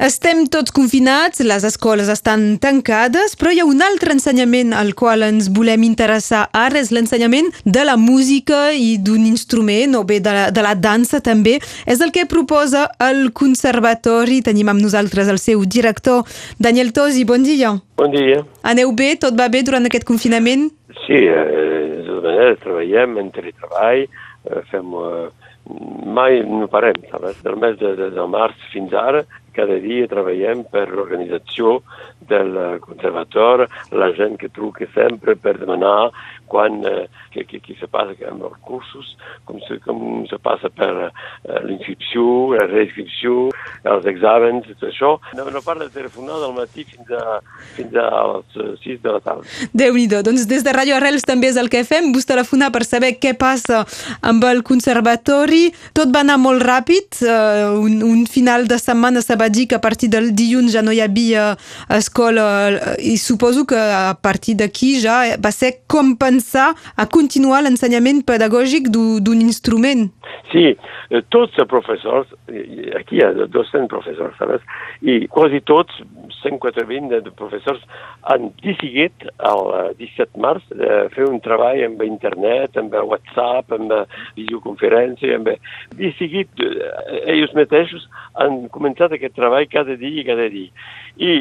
Estem tots confinats, les escoles estan tancades, però hi ha un altre ensenyament al qual ens volem interessar ara, és l'ensenyament de la música i d'un instrument, o bé de la, de la dansa també. És el que proposa el Conservatori. Tenim amb nosaltres el seu director, Daniel Tosi. Bon dia. Bon dia. Aneu bé? Tot va bé durant aquest confinament? Sí, eh, de manera treballem en teletreball, eh, fem... Eh, mai no parem, saps? Del mes de, de, de març fins ara cada dia treballem per l'organització del conservatori, la gent que truca sempre per demanar quan, eh, què, què, què se passa amb els cursos, com se, com se passa per eh, l'inscripció, la reinscripció, els exàmens, tot això. No, no parla de telefonar del matí fins a, fins a les 6 de la tarda. déu nhi Doncs des de Radio Arrels també és el que fem, vos telefonar per saber què passa amb el conservatori. Tot va anar molt ràpid, uh, un, un final de setmana se va dir que a partir del dilluns ja no hi havia escola i suposo que a partir d'aquí ja va ser com pensar a continuar l'ensenyament pedagògic d'un instrument. Sí, eh, tots els professors, aquí hi ha 200 professors, saps? I quasi tots, 120 de professors, han decidit el 17 març fer un treball amb internet, amb WhatsApp, amb videoconferència, amb... Decidit, eh, ells mateixos han començat aquest treball cada dia i cada dia. I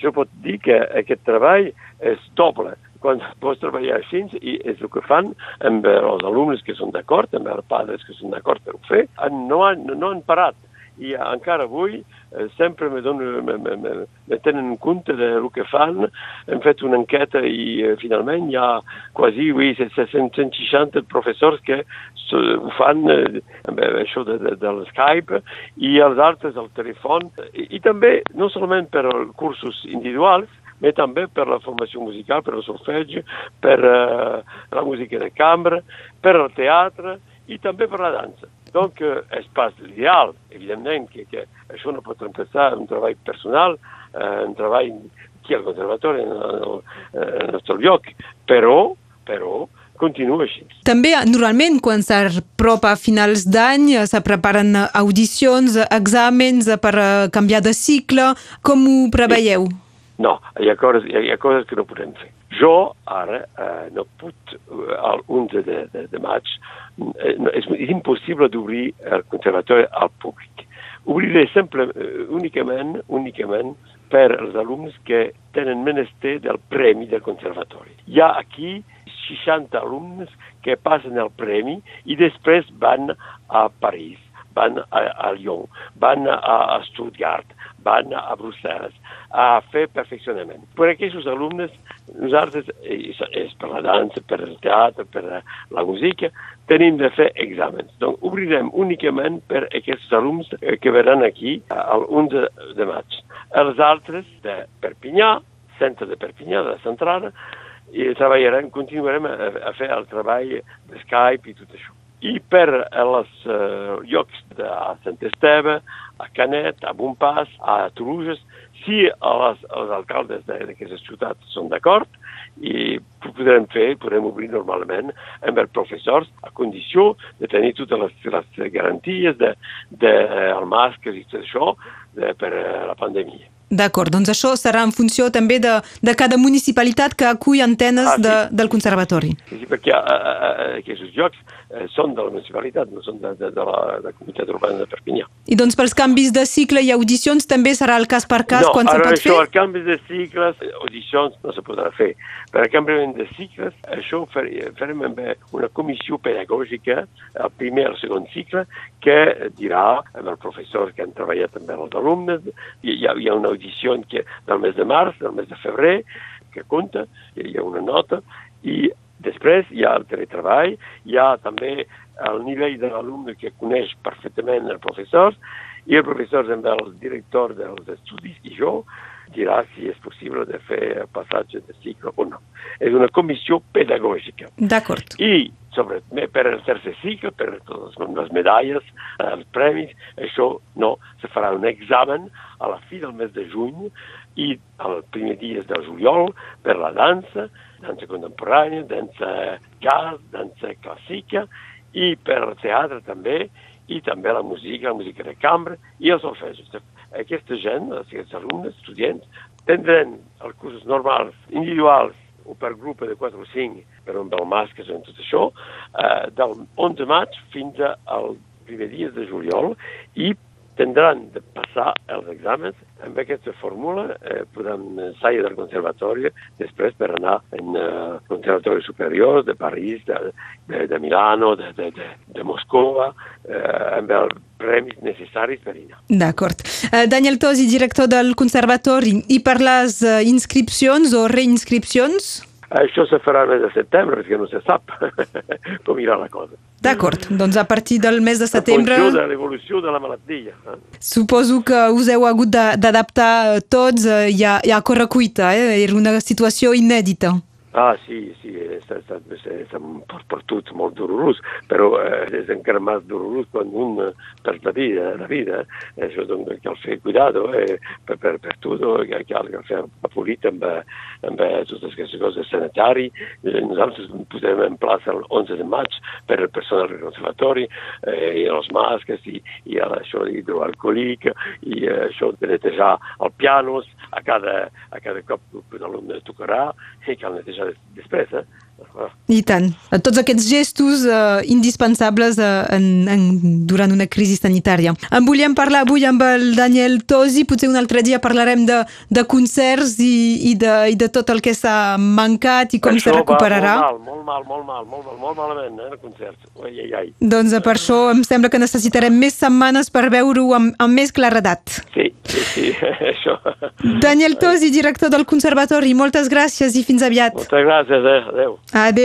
jo pot dir que aquest treball és doble quan pots treballar així i és el que fan amb els alumnes que són d'acord, amb els pares que són d'acord per ho fer, no han, no han parat i encara avui eh, sempre me, dono, me, me, me, me tenen en compte del que fan. Hem fet una enquesta i eh, finalment hi ha quasi oui, 160 professors que ho fan eh, amb això de, de, de l'Skype i els altres al telèfon. I, I també, no solament per cursos individuals, però també per la formació musical, per el solfeig, per uh, la música de cambra, per el teatre i també per la dansa. Donc, eh, és pas l'ideal, evidentment, que, que això no pot reemplaçar un treball personal, eh, un treball aquí al conservatori, en el, en el nostre lloc, però, però, continua així. També, normalment, quan s'apropa a finals d'any, se preparen audicions, exàmens per canviar de cicle. Com ho preveieu? No, hi ha coses, hi ha coses que no podem fer. Jo ara eh, no puc, eh, el 11 de, de, de maig, eh, no, és, és impossible d'obrir el conservatori al públic. Obriré sempre, eh, únicament, únicament per als alumnes que tenen menester del premi del conservatori. Hi ha aquí 60 alumnes que passen el premi i després van a París, van a, a Lyon, van a, a Stuttgart, van a Brussel·les a fer perfeccionament. Per aquests alumnes, nosaltres, és, és per la dansa, per el teatre, per la música, tenim de fer exàmens. Donc, obrirem únicament per aquests alumnes que venen aquí el 11 de maig. Els altres de Perpinyà, centre de Perpinyà, de la centrala, i treballarem, continuarem a, a fer el treball de Skype i tot això. I per els uh, llocs de Sant Esteve, a Canet, a Bonpas, a Toulouse, si els, els alcaldes d'aquestes ciutats són d'acord, i podrem fer, podrem obrir normalment amb els professors a condició de tenir totes les, les garanties de, de, el màsques i tot això de, per la pandèmia. D'acord, doncs això serà en funció també de, de cada municipalitat que acull antenes ah, sí. de, del conservatori. Sí, sí perquè a, a, a, aquests jocs eh, són de la municipalitat, no són de, de, de, la, de comunitat urbana de Perpinyà. I doncs pels canvis de cicle i audicions també serà el cas per cas no, quan se pot això, fer? No, els canvis de cicles, audicions no se podrà fer. Per el canvi de cicles, això farem amb una comissió pedagògica, el primer i el segon cicle, que dirà amb els professors que han treballat amb els alumnes, hi hi ha una audició que, del mes de març, del mes de febrer, que compta, hi ha una nota, i després hi ha el teletreball, hi ha també el nivell de l'alumne que coneix perfectament el professor, i el professor amb el director dels estudis i jo dirà si és possible de fer passatge de cicle o no. És una comissió pedagògica. D'acord. I sobre, per el tercer cicle, per totes les medalles, els premis, això no, se farà un examen a la fi del mes de juny i al primer dia de juliol per la dansa, dansa contemporània, dansa jazz, dansa clàssica i per teatre també, i també la música, la música de cambra i els solfegis. aquesta gent, aquests alumnes, estudiants, tindran els cursos normals, individuals, o per grup de 4 o 5, per un bel masques en tot això, eh, del 11 de maig fins al primer dia de juliol i tindran de passar els exàmens amb aquesta fórmula eh, podem sair del conservatori després per anar en uh, conservatori superior de París, de, de, de Milano, de, de, de, de Moscova, eh, amb els premis necessaris per anar. D'acord. Uh, Daniel Tosi, director del conservatori, i per les uh, inscripcions o reinscripcions? Això se farà el mes de setembre, perquè no se sap com irà la cosa. D'acord, doncs a partir del mes de setembre... En funció de l'evolució de la malaltia. Eh? Suposo que us heu hagut d'adaptar tots eh, i a, i a correcuita, eh? era una situació inèdita. Ah, sí, sí, és, és, és, per, per tots molt dolorós, però eh, és encara més dolorós quan un per la vida, la vida, això doncs cal fer cuidado eh, per, per, per tot, cal, cal fer apolit amb, amb totes aquestes coses sanitari. Eh, nosaltres posem en plaça el 11 de maig per el personal del conservatori, eh, i els masques, i, i això d'hidroalcohòlic, i eh, això de netejar els pianos, a cada, a cada cop que l'alumne tocarà, i cal netejar després, eh? I tant. Tots aquests gestos uh, indispensables uh, en, en, durant una crisi sanitària. En volíem parlar avui amb el Daniel Tosi, potser un altre dia parlarem de, de concerts i, i, de, i de tot el que s'ha mancat i com se recuperarà. Molt mal, molt mal, molt mal, molt, molt malament, eh, el concerts. Ai, ai, ai. Doncs per això em sembla que necessitarem més setmanes per veure-ho amb, amb més claredat. Sí, sí, sí, això. Daniel Tosi, director del Conservatori, moltes gràcies i fins aviat. Moltes gràcies, eh? adeu. Adeu.